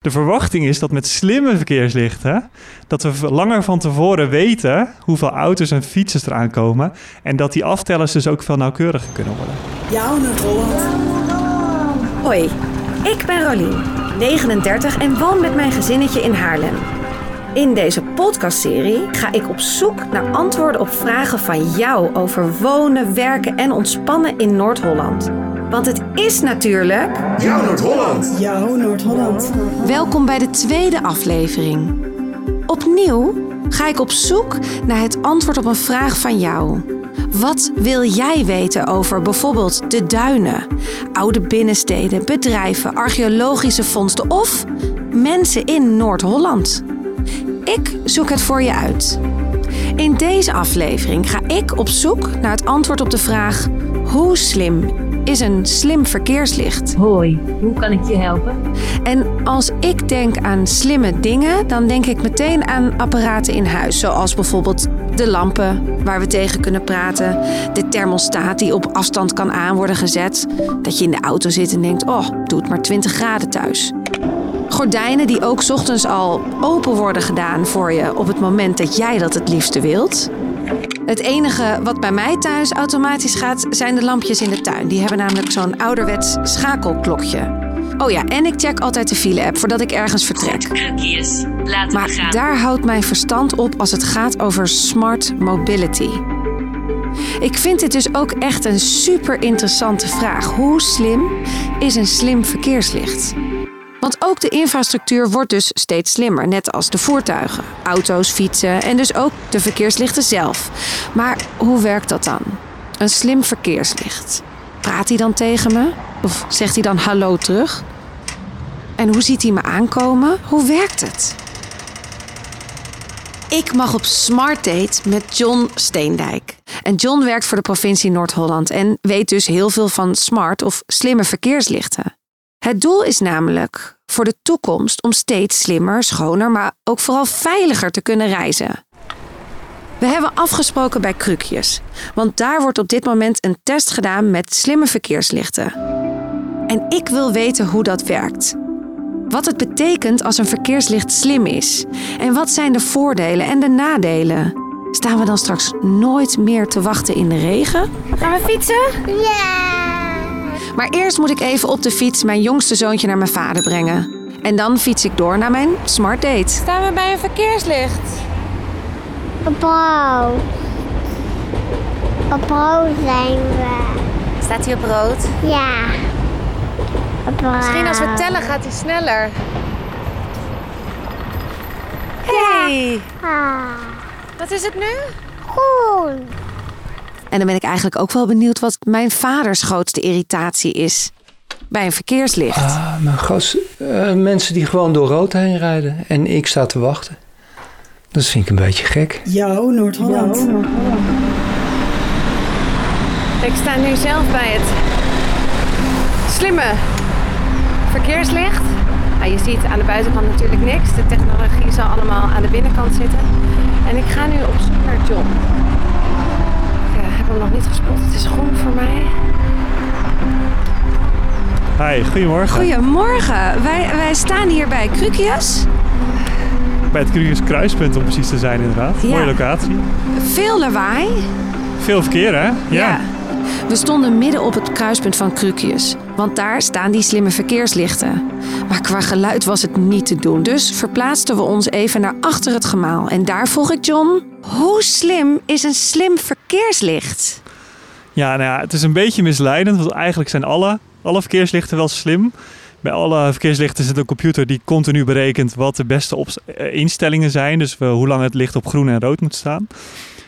De verwachting is dat met slimme verkeerslichten, dat we langer van tevoren weten hoeveel auto's en fietsers eraan komen. En dat die aftellers dus ook veel nauwkeuriger kunnen worden. Jouw Noord-Holland. Hoi, ik ben Rolien, 39 en woon met mijn gezinnetje in Haarlem. In deze podcastserie ga ik op zoek naar antwoorden op vragen van jou over wonen, werken en ontspannen in Noord-Holland. Want het is natuurlijk. Jouw Noord-Holland. Jouw Noord-Holland. Welkom bij de tweede aflevering. Opnieuw ga ik op zoek naar het antwoord op een vraag van jou. Wat wil jij weten over bijvoorbeeld de duinen, oude binnensteden, bedrijven, archeologische vondsten of mensen in Noord-Holland? Ik zoek het voor je uit. In deze aflevering ga ik op zoek naar het antwoord op de vraag: hoe slim is een slim verkeerslicht? Hoi, hoe kan ik je helpen? En als ik denk aan slimme dingen, dan denk ik meteen aan apparaten in huis. Zoals bijvoorbeeld de lampen waar we tegen kunnen praten. De thermostaat die op afstand kan aan worden gezet. Dat je in de auto zit en denkt, oh, doe het maar 20 graden thuis. Gordijnen die ook 's ochtends al open worden gedaan voor je op het moment dat jij dat het liefste wilt. Het enige wat bij mij thuis automatisch gaat, zijn de lampjes in de tuin. Die hebben namelijk zo'n ouderwets schakelklokje. Oh ja, en ik check altijd de file-app voordat ik ergens vertrek. Maar daar houdt mijn verstand op als het gaat over smart mobility. Ik vind dit dus ook echt een super interessante vraag. Hoe slim is een slim verkeerslicht? Want ook de infrastructuur wordt dus steeds slimmer, net als de voertuigen, auto's, fietsen en dus ook de verkeerslichten zelf. Maar hoe werkt dat dan? Een slim verkeerslicht. Praat hij dan tegen me? Of zegt hij dan hallo terug? En hoe ziet hij me aankomen? Hoe werkt het? Ik mag op Smart Date met John Steendijk. En John werkt voor de provincie Noord-Holland en weet dus heel veel van smart of slimme verkeerslichten. Het doel is namelijk voor de toekomst om steeds slimmer, schoner, maar ook vooral veiliger te kunnen reizen. We hebben afgesproken bij Krukjes, want daar wordt op dit moment een test gedaan met slimme verkeerslichten. En ik wil weten hoe dat werkt. Wat het betekent als een verkeerslicht slim is. En wat zijn de voordelen en de nadelen? Staan we dan straks nooit meer te wachten in de regen? Gaan we fietsen? Maar eerst moet ik even op de fiets mijn jongste zoontje naar mijn vader brengen. En dan fiets ik door naar mijn smart date. Staan we bij een verkeerslicht? Op rood. Op rood zijn we. Staat hij op rood? Ja. Op rood. Misschien als we tellen gaat hij sneller. Hey, Ah, wat is het nu? groen. En dan ben ik eigenlijk ook wel benieuwd wat mijn vaders grootste irritatie is. Bij een verkeerslicht. Ah, mijn grootste... eh, mensen die gewoon door rood heen rijden en ik sta te wachten. Dat vind ik een beetje gek. Jouw Noord-Holland. Ik sta nu zelf bij het slimme verkeerslicht. Nou, je ziet aan de buitenkant natuurlijk niks. De technologie zal allemaal aan de binnenkant zitten. En ik ga nu op zoek naar John. Hi, goedemorgen. Goedemorgen. Wij, wij staan hier bij Krukjes. Bij het Cruises Kruispunt om precies te zijn inderdaad. Ja. Mooie locatie. Veel lawaai. Veel verkeer hè? Ja. We stonden midden op het kruispunt van Krukjes. Want daar staan die slimme verkeerslichten. Maar qua geluid was het niet te doen. Dus verplaatsten we ons even naar achter het gemaal. En daar vroeg ik John... Hoe slim is een slim verkeerslicht? Ja, nou ja, het is een beetje misleidend, want eigenlijk zijn alle, alle verkeerslichten wel slim. Bij alle verkeerslichten zit een computer die continu berekent wat de beste eh, instellingen zijn. Dus eh, hoe lang het licht op groen en rood moet staan.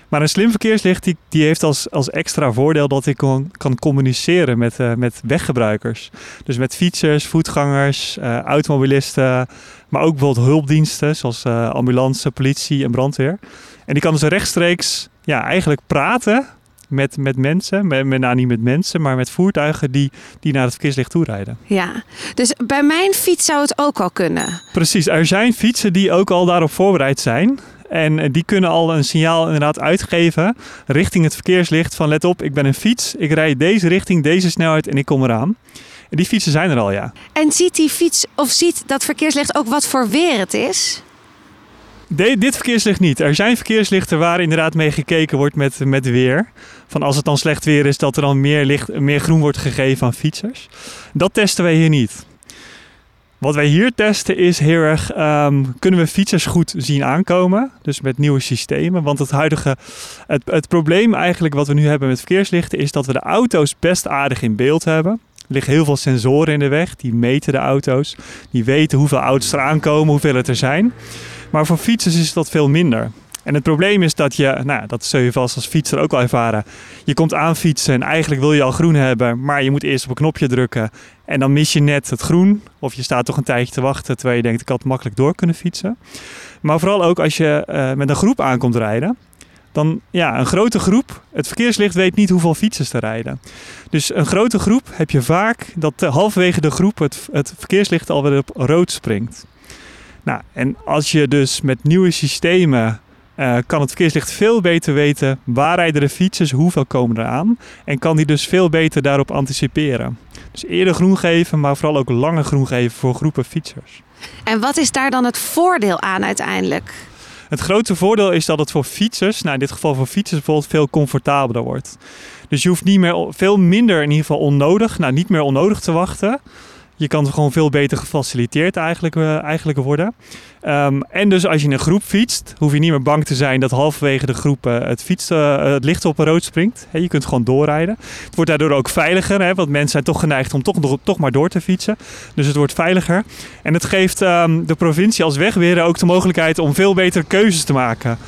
Maar een slim verkeerslicht die, die heeft als, als extra voordeel dat ik kan, communiceren met, eh, met weggebruikers. Dus met fietsers, voetgangers, automobilisten, maar ook bijvoorbeeld hulpdiensten zoals ambulance, politie en brandweer. En die kan dus rechtstreeks ja, eigenlijk praten met, met mensen, met, met, nou niet met mensen, maar met voertuigen die, die naar het verkeerslicht toe rijden. Ja, dus bij mijn fiets zou het ook al kunnen. Precies, er zijn fietsen die ook al daarop voorbereid zijn. En eh, die kunnen al een signaal inderdaad uitgeven richting het verkeerslicht van let op, ik ben een fiets, ik rijd deze richting, deze snelheid en ik kom eraan. En die fietsen zijn er al, ja. En ziet die fiets of ziet dat verkeerslicht ook wat voor weer het is? De- dit verkeerslicht niet. Er zijn verkeerslichten waar inderdaad mee gekeken wordt met, met weer. Van als het dan slecht weer is, dat er dan meer, licht, meer groen wordt gegeven aan fietsers. Dat testen wij hier niet. Wat wij hier testen is heel erg, ehm, kunnen we fietsers goed zien aankomen? Dus met nieuwe systemen. Want het huidige, het, het probleem eigenlijk wat we nu hebben met verkeerslichten is dat we de auto's best aardig in beeld hebben. Er liggen heel veel sensoren in de weg, die meten de auto's. Die weten hoeveel auto's er aankomen, hoeveel het er zijn. Maar voor fietsers is dat veel minder. En het probleem is dat je, nou, dat zul je vast als fietser ook wel ervaren. Je komt aan fietsen en eigenlijk wil je al groen hebben, maar je moet eerst op een knopje drukken. En dan mis je net het groen. Of je staat toch een tijdje te wachten terwijl je denkt, ik had makkelijk door kunnen fietsen. Maar vooral ook als je eh, met een groep aankomt rijden. Dan, ja, een grote groep, het verkeerslicht weet niet hoeveel fietsers er rijden. Dus een grote groep heb je vaak dat eh, halverwege de groep het, het verkeerslicht alweer op rood springt. Nou, en als je dus met nieuwe systemen eh, kan het verkeerslicht veel beter weten waar rijden de fietsers, hoeveel komen er aan. En kan die dus veel beter daarop anticiperen. Dus eerder groen geven, maar vooral ook langer groen geven voor groepen fietsers. En wat is daar dan het voordeel aan uiteindelijk? Het grote voordeel is dat het voor fietsers, nou in dit geval voor fietsers bijvoorbeeld, veel comfortabeler wordt. Dus je hoeft niet meer, veel minder in ieder geval onnodig, nou niet meer onnodig te wachten. Je kan gewoon veel beter gefaciliteerd eigenlijk, eh, eigenlijk worden. Ehm, en dus als je in een groep fietst, hoef je niet meer bang te zijn dat halverwege de groep eh, het, fiets, eh, het licht op rood springt. Je kunt gewoon doorrijden. Het wordt daardoor ook veiliger, hè, want mensen zijn toch geneigd om toch, toch maar door te fietsen. Dus het wordt veiliger. En het geeft ehm, de provincie als wegbeheerder ook de mogelijkheid om veel betere keuzes te maken.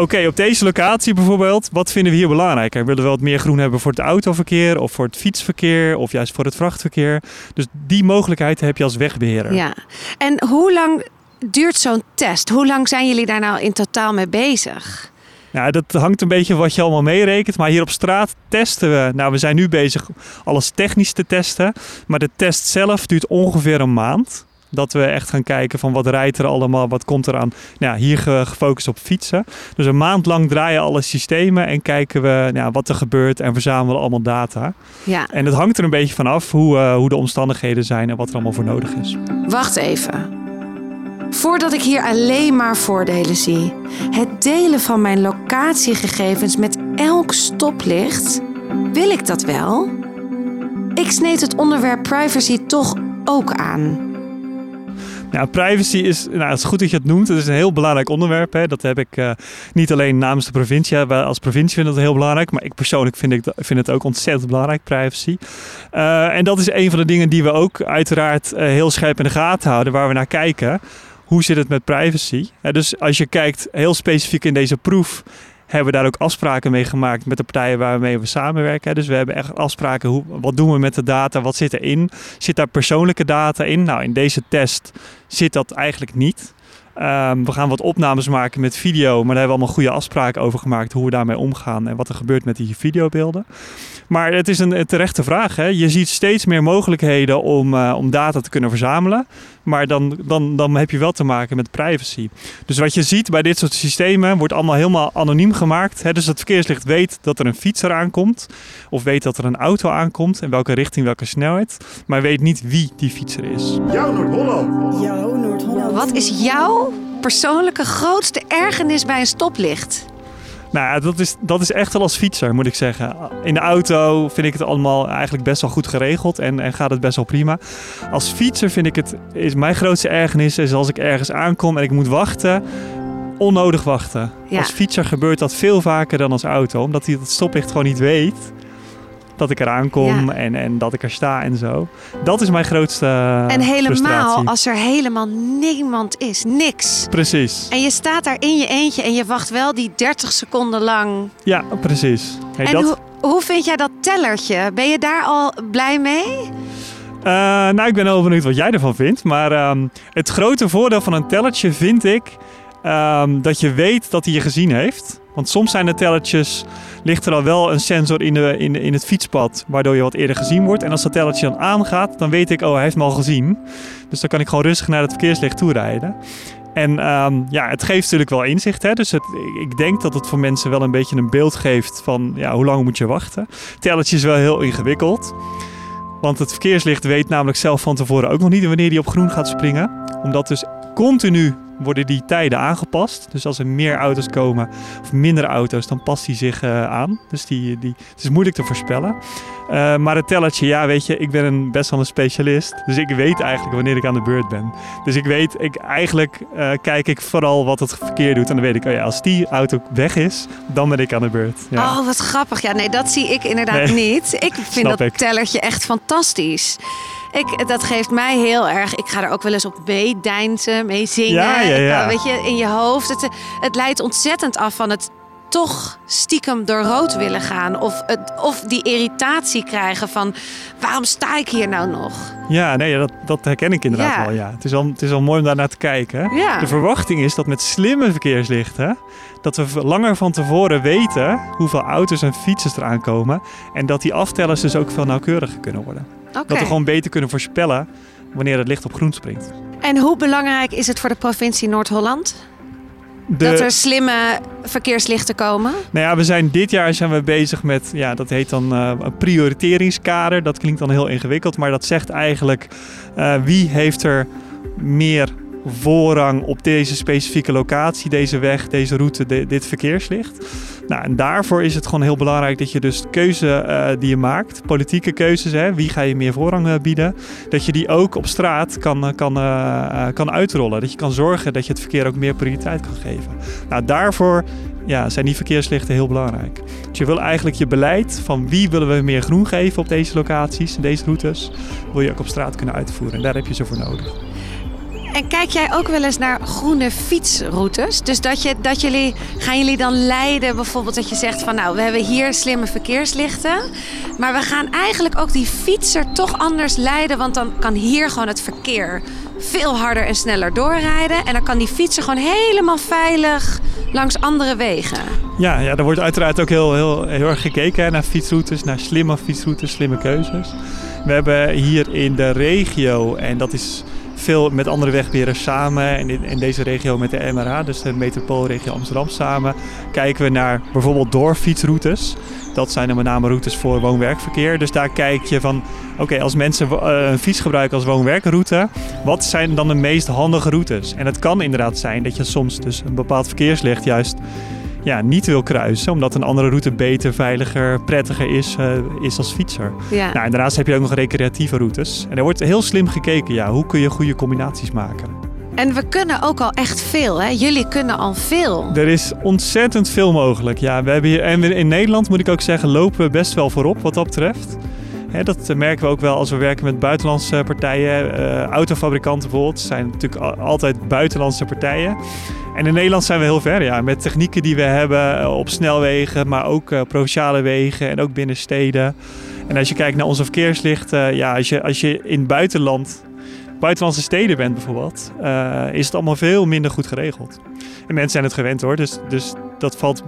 Oké, op deze locatie bijvoorbeeld, wat vinden we hier belangrijker? Willen we wat meer groen hebben voor het autoverkeer of voor het fietsverkeer of juist voor het vrachtverkeer? Dus die mogelijkheid heb je als wegbeheerder. Ja. En hoe lang duurt zo'n test? Hoe lang zijn jullie daar nou in totaal mee bezig? Ja, dat hangt een beetje wat je allemaal meerekent. Maar hier op straat testen we. Nou, we zijn nu bezig alles technisch te testen. Maar de test zelf duurt ongeveer een maand. Dat we echt gaan kijken van wat rijdt er allemaal, wat komt er aan. Nou, hier ge- gefocust op fietsen. Dus een maand lang draaien alle systemen en kijken we nou, wat er gebeurt en verzamelen allemaal data. Ja. En het hangt er een beetje vanaf hoe, eh, hoe de omstandigheden zijn en wat er allemaal voor nodig is. Wacht even. Voordat ik hier alleen maar voordelen zie. Het delen van mijn locatiegegevens met elk stoplicht. Wil ik dat wel? Ik sneed het onderwerp privacy toch ook aan. Ja, privacy is, nou, het is goed dat je het noemt. Het is een heel belangrijk onderwerp. Hè. Dat heb ik eh, niet alleen namens de provincie. Wij als provincie vinden dat heel belangrijk. Maar ik persoonlijk vind, ik, vind het ook ontzettend belangrijk, privacy. Eh, en dat is een van de dingen die we ook uiteraard eh, heel scherp in de gaten houden. Waar we naar kijken. Hoe zit het met privacy? Dus als je kijkt heel specifiek in deze proef hebben daar ook afspraken mee gemaakt met de partijen waarmee we samenwerken. Dus we hebben echt afspraken, hoe, wat doen we met de data, wat zit erin? Zit daar persoonlijke data in? Nou, in deze test zit dat eigenlijk niet. Ehm, we gaan wat opnames maken met video, maar daar hebben we allemaal goede afspraken over gemaakt hoe we daarmee omgaan en wat er gebeurt met die videobeelden. Maar het is een, een terechte vraag. Hè? Je ziet steeds meer mogelijkheden om, eh, om data te kunnen verzamelen. Maar dan, dan, dan heb je wel te maken met privacy. Dus wat je ziet bij dit soort systemen wordt allemaal helemaal anoniem gemaakt. Hè? Dus het verkeerslicht weet dat er een fietser aankomt. Of weet dat er een auto aankomt. In welke richting, welke snelheid. Maar weet niet wie die fietser is. Jouw Noord-Holland. Wat is jouw persoonlijke grootste ergernis bij een stoplicht? Nou ja, dat is, dat is echt wel als fietser, moet ik zeggen. In de auto vind ik het allemaal eigenlijk best wel goed geregeld en, en gaat het best wel prima. Als fietser vind ik het, is mijn grootste ergernis is als ik ergens aankom en ik moet wachten, onnodig wachten. Ja. Als fietser gebeurt dat veel vaker dan als auto, omdat hij dat stoplicht gewoon niet weet dat ik eraan kom Ja. en, en dat ik er sta en zo. Dat is mijn grootste en helemaal frustratie. als er helemaal niemand is, niks. Precies. En je staat daar in je eentje en je wacht wel die 30 seconden lang. Ja, precies. Hey, en dat... hoe, hoe vind jij dat tellertje? Ben je daar al blij mee? Eh, nou, ik ben heel benieuwd wat jij ervan vindt. Maar ehm, het grote voordeel van een tellertje vind ik ehm, dat je weet dat hij je gezien heeft. Want soms zijn de tellertjes, ligt er al wel een sensor in, de, in, in het fietspad, waardoor je wat eerder gezien wordt. En als dat tellertje dan aangaat, dan weet ik, oh, hij heeft me al gezien. Dus dan kan ik gewoon rustig naar het verkeerslicht toe rijden. En ehm, ja, het geeft natuurlijk wel inzicht. Hè? Dus het, ik denk dat het voor mensen wel een beetje een beeld geeft van ja, hoe lang moet je wachten. Tellertje is wel heel ingewikkeld. Want het verkeerslicht weet namelijk zelf van tevoren ook nog niet wanneer die op groen gaat springen. Omdat dus continu worden die tijden aangepast. Dus als er meer auto's komen of minder auto's, dan past hij zich uh, aan. Dus die, die, het is moeilijk te voorspellen. Uh, maar het tellertje, ja, weet je, ik ben een, best wel een specialist. Dus ik weet eigenlijk wanneer ik aan de beurt ben. Dus ik weet, ik, eigenlijk uh, kijk ik vooral wat het verkeer doet. En dan weet ik, oh ja, als die auto weg is, dan ben ik aan de beurt. Ja. Oh, wat grappig. Ja, nee, dat zie ik inderdaad nee. niet. Ik vind dat ik. tellertje echt fantastisch. Ik, dat geeft mij heel erg. Ik ga er ook wel eens op meedijnsen, mee zingen. Ja, ja, ja. Weet je, in je hoofd. Het, het leidt ontzettend af van het toch stiekem door rood willen gaan. Of, het, of die irritatie krijgen van waarom sta ik hier nou nog? Ja, nee, dat, dat herken ik inderdaad ja. wel. Ja. Het, is al, het is al mooi om daar naar te kijken. Ja. De verwachting is dat met slimme verkeerslichten... dat we langer van tevoren weten hoeveel auto's en fietsers eraan komen... en dat die aftellers dus ook veel nauwkeuriger kunnen worden. Okay. Dat we gewoon beter kunnen voorspellen wanneer het licht op groen springt. En hoe belangrijk is het voor de provincie Noord-Holland? De... Dat er slimme verkeerslichten komen? Nou ja, we zijn dit jaar zijn we bezig met, ja, dat heet dan uh, een prioriteringskader. Dat klinkt dan heel ingewikkeld, maar dat zegt eigenlijk uh, wie heeft er meer voorrang op deze specifieke locatie, deze weg, deze route, de, dit verkeerslicht. Nou, en daarvoor is het gewoon heel belangrijk dat je dus de keuze uh, die je maakt, politieke keuzes, hè, wie ga je meer voorrang uh, bieden, dat je die ook op straat kan, kan, uh, kan uitrollen. Dat je kan zorgen dat je het verkeer ook meer prioriteit kan geven. Nou, daarvoor ja, zijn die verkeerslichten heel belangrijk. Dus je wil eigenlijk je beleid van wie willen we meer groen geven op deze locaties, deze routes, wil je ook op straat kunnen uitvoeren. En daar heb je ze voor nodig. En kijk jij ook wel eens naar groene fietsroutes? Dus dat, je, dat jullie, gaan jullie dan leiden bijvoorbeeld dat je zegt van nou, we hebben hier slimme verkeerslichten. Maar we gaan eigenlijk ook die fietser toch anders leiden. Want dan kan hier gewoon het verkeer veel harder en sneller doorrijden. En dan kan die fietser gewoon helemaal veilig langs andere wegen. Ja, ja er wordt uiteraard ook heel, heel, heel erg gekeken naar fietsroutes, naar slimme fietsroutes, slimme keuzes. We hebben hier in de regio, en dat is veel met andere wegbeheerders samen en in, in, deze regio met de MRA, dus de metropoolregio Amsterdam samen, kijken we naar bijvoorbeeld doorfietsroutes. Dat zijn dan met name routes voor woon-werkverkeer. Dus daar kijk je van, oké, als mensen een fiets gebruiken als woon-werkroute, wat zijn dan de meest handige routes? En het kan inderdaad zijn dat je soms dus een bepaald verkeerslicht juist ja, niet wil kruisen. Omdat een andere route beter, veiliger, prettiger is, uh, is als fietser. Ja. Nou, en daarnaast heb je ook nog recreatieve routes. En er wordt heel slim gekeken, ja, hoe kun je goede combinaties maken. En we kunnen ook al echt veel, hè? Jullie kunnen al veel. Er is ontzettend veel mogelijk. Ja, we hebben hier, en in Nederland moet ik ook zeggen, lopen we best wel voorop wat dat betreft. He, dat merken we ook wel als we werken met buitenlandse partijen. Uh, autofabrikanten bijvoorbeeld zijn natuurlijk altijd buitenlandse partijen. En in Nederland zijn we heel ver, ja. Met technieken die we hebben op snelwegen, maar ook uh, provinciale wegen en ook binnen steden. En als je kijkt naar onze verkeerslichten, ja, als je, als je in het buitenland, buitenlandse steden bent bijvoorbeeld, is het allemaal veel minder goed geregeld. En mensen zijn het gewend hoor, dus, dus dat valt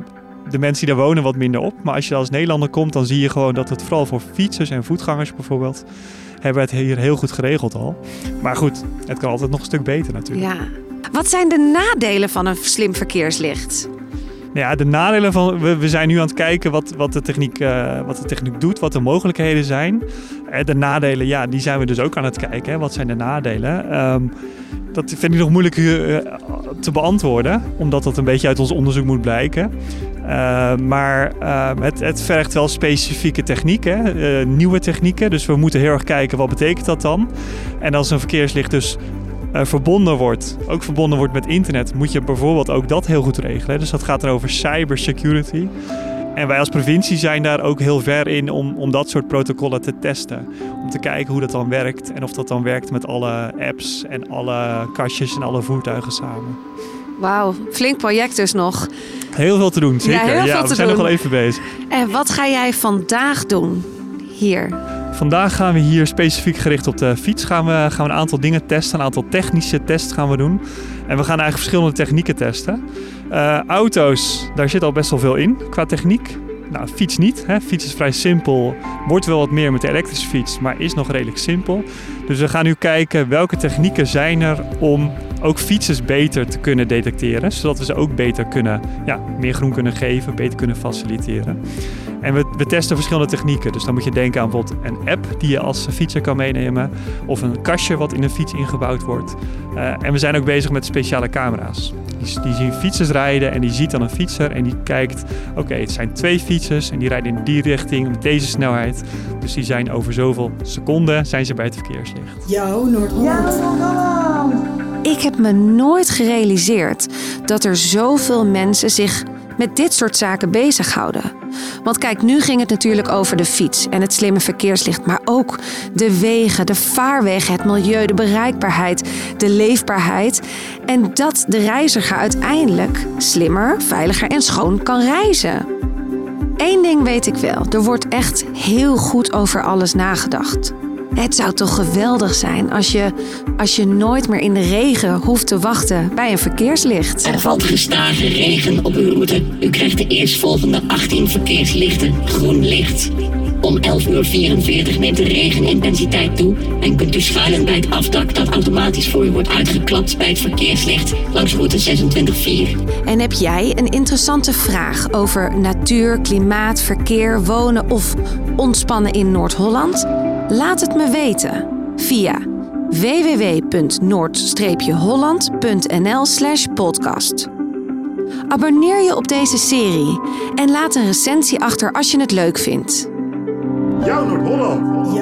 de mensen die daar wonen wat minder op. Maar als je als Nederlander komt, dan zie je gewoon dat het vooral voor fietsers en voetgangers bijvoorbeeld, hebben we het hier heel goed geregeld al. Maar goed, het kan altijd nog een stuk beter natuurlijk. Ja. Wat zijn de nadelen van een slim verkeerslicht? Ja, de nadelen van. We, we zijn nu aan het kijken wat, wat, de techniek, uh, wat de techniek doet, wat de mogelijkheden zijn. Uh, de nadelen, ja, die zijn we dus ook aan het kijken. Hè. Wat zijn de nadelen? Um, dat vind ik nog moeilijk uh, te beantwoorden, omdat dat een beetje uit ons onderzoek moet blijken. Maar uh, het, het, vergt wel specifieke technieken, nieuwe technieken. Dus we moeten heel erg kijken wat betekent dat dan. En als een verkeerslicht dus verbonden wordt, ook verbonden wordt met internet, moet je bijvoorbeeld ook dat heel goed regelen. Dus dat gaat dan over cybersecurity. En wij als provincie zijn daar ook heel ver in om, om dat soort protocollen te testen. Om te kijken hoe dat dan werkt en of dat dan werkt met alle apps en alle kastjes en alle voertuigen samen. Wauw, flink project dus nog. Heel veel te doen, zeker. Ja, we zijn doen. nog wel even bezig. En wat ga jij vandaag doen hier? Vandaag gaan we hier specifiek gericht op de fiets gaan we, gaan we een aantal dingen testen. Een aantal technische tests gaan we doen. En we gaan eigenlijk verschillende technieken testen. Uh, auto's, daar zit al best wel veel in qua techniek. Nou, fiets niet. Hè. Fiets is vrij simpel. Wordt wel wat meer met de elektrische fiets, maar is nog redelijk simpel. Dus we gaan nu kijken welke technieken zijn er om ook fietsers beter te kunnen detecteren. Zodat we ze ook beter kunnen, ja, meer groen kunnen geven, beter kunnen faciliteren. En we we testen verschillende technieken. Dus dan moet je denken aan bijvoorbeeld een app die je als fietser kan meenemen. Of een kastje wat in een fiets ingebouwd wordt. Uh, en we zijn ook bezig met speciale camera's. Die, die, zien fietsers rijden en die ziet dan een fietser en die kijkt... oké, het zijn twee fietsers en die rijden in die richting met deze snelheid. Dus die zijn over zoveel seconden zijn ze bij het verkeerslicht. Jouw Noord-Holland. Ik heb me nooit gerealiseerd dat er zoveel mensen zich met dit soort zaken bezighouden. Want kijk, nu ging het natuurlijk over de fiets en het slimme verkeerslicht, maar ook de wegen, de vaarwegen, het milieu, de bereikbaarheid, de leefbaarheid. En dat de reiziger uiteindelijk slimmer, veiliger en schoon kan reizen. Eén ding weet ik wel: er wordt echt heel goed over alles nagedacht. Het zou toch geweldig zijn als je, als je nooit meer in de regen hoeft te wachten bij een verkeerslicht. Er valt gestage regen op uw route. U krijgt de eerstvolgende 18 verkeerslichten groen licht. Om 11.44 uur neemt de regenintensiteit toe en kunt u schuilen bij het afdak dat automatisch voor u wordt uitgeklapt bij het verkeerslicht langs route 26.4. En heb jij een interessante vraag over natuur, klimaat, verkeer, wonen of ontspannen in Noord-Holland? Laat het me weten via www.noord-holland.nl/podcast. Abonneer je op deze serie en laat een recensie achter als je het leuk vindt. Jouw Noord-Holland.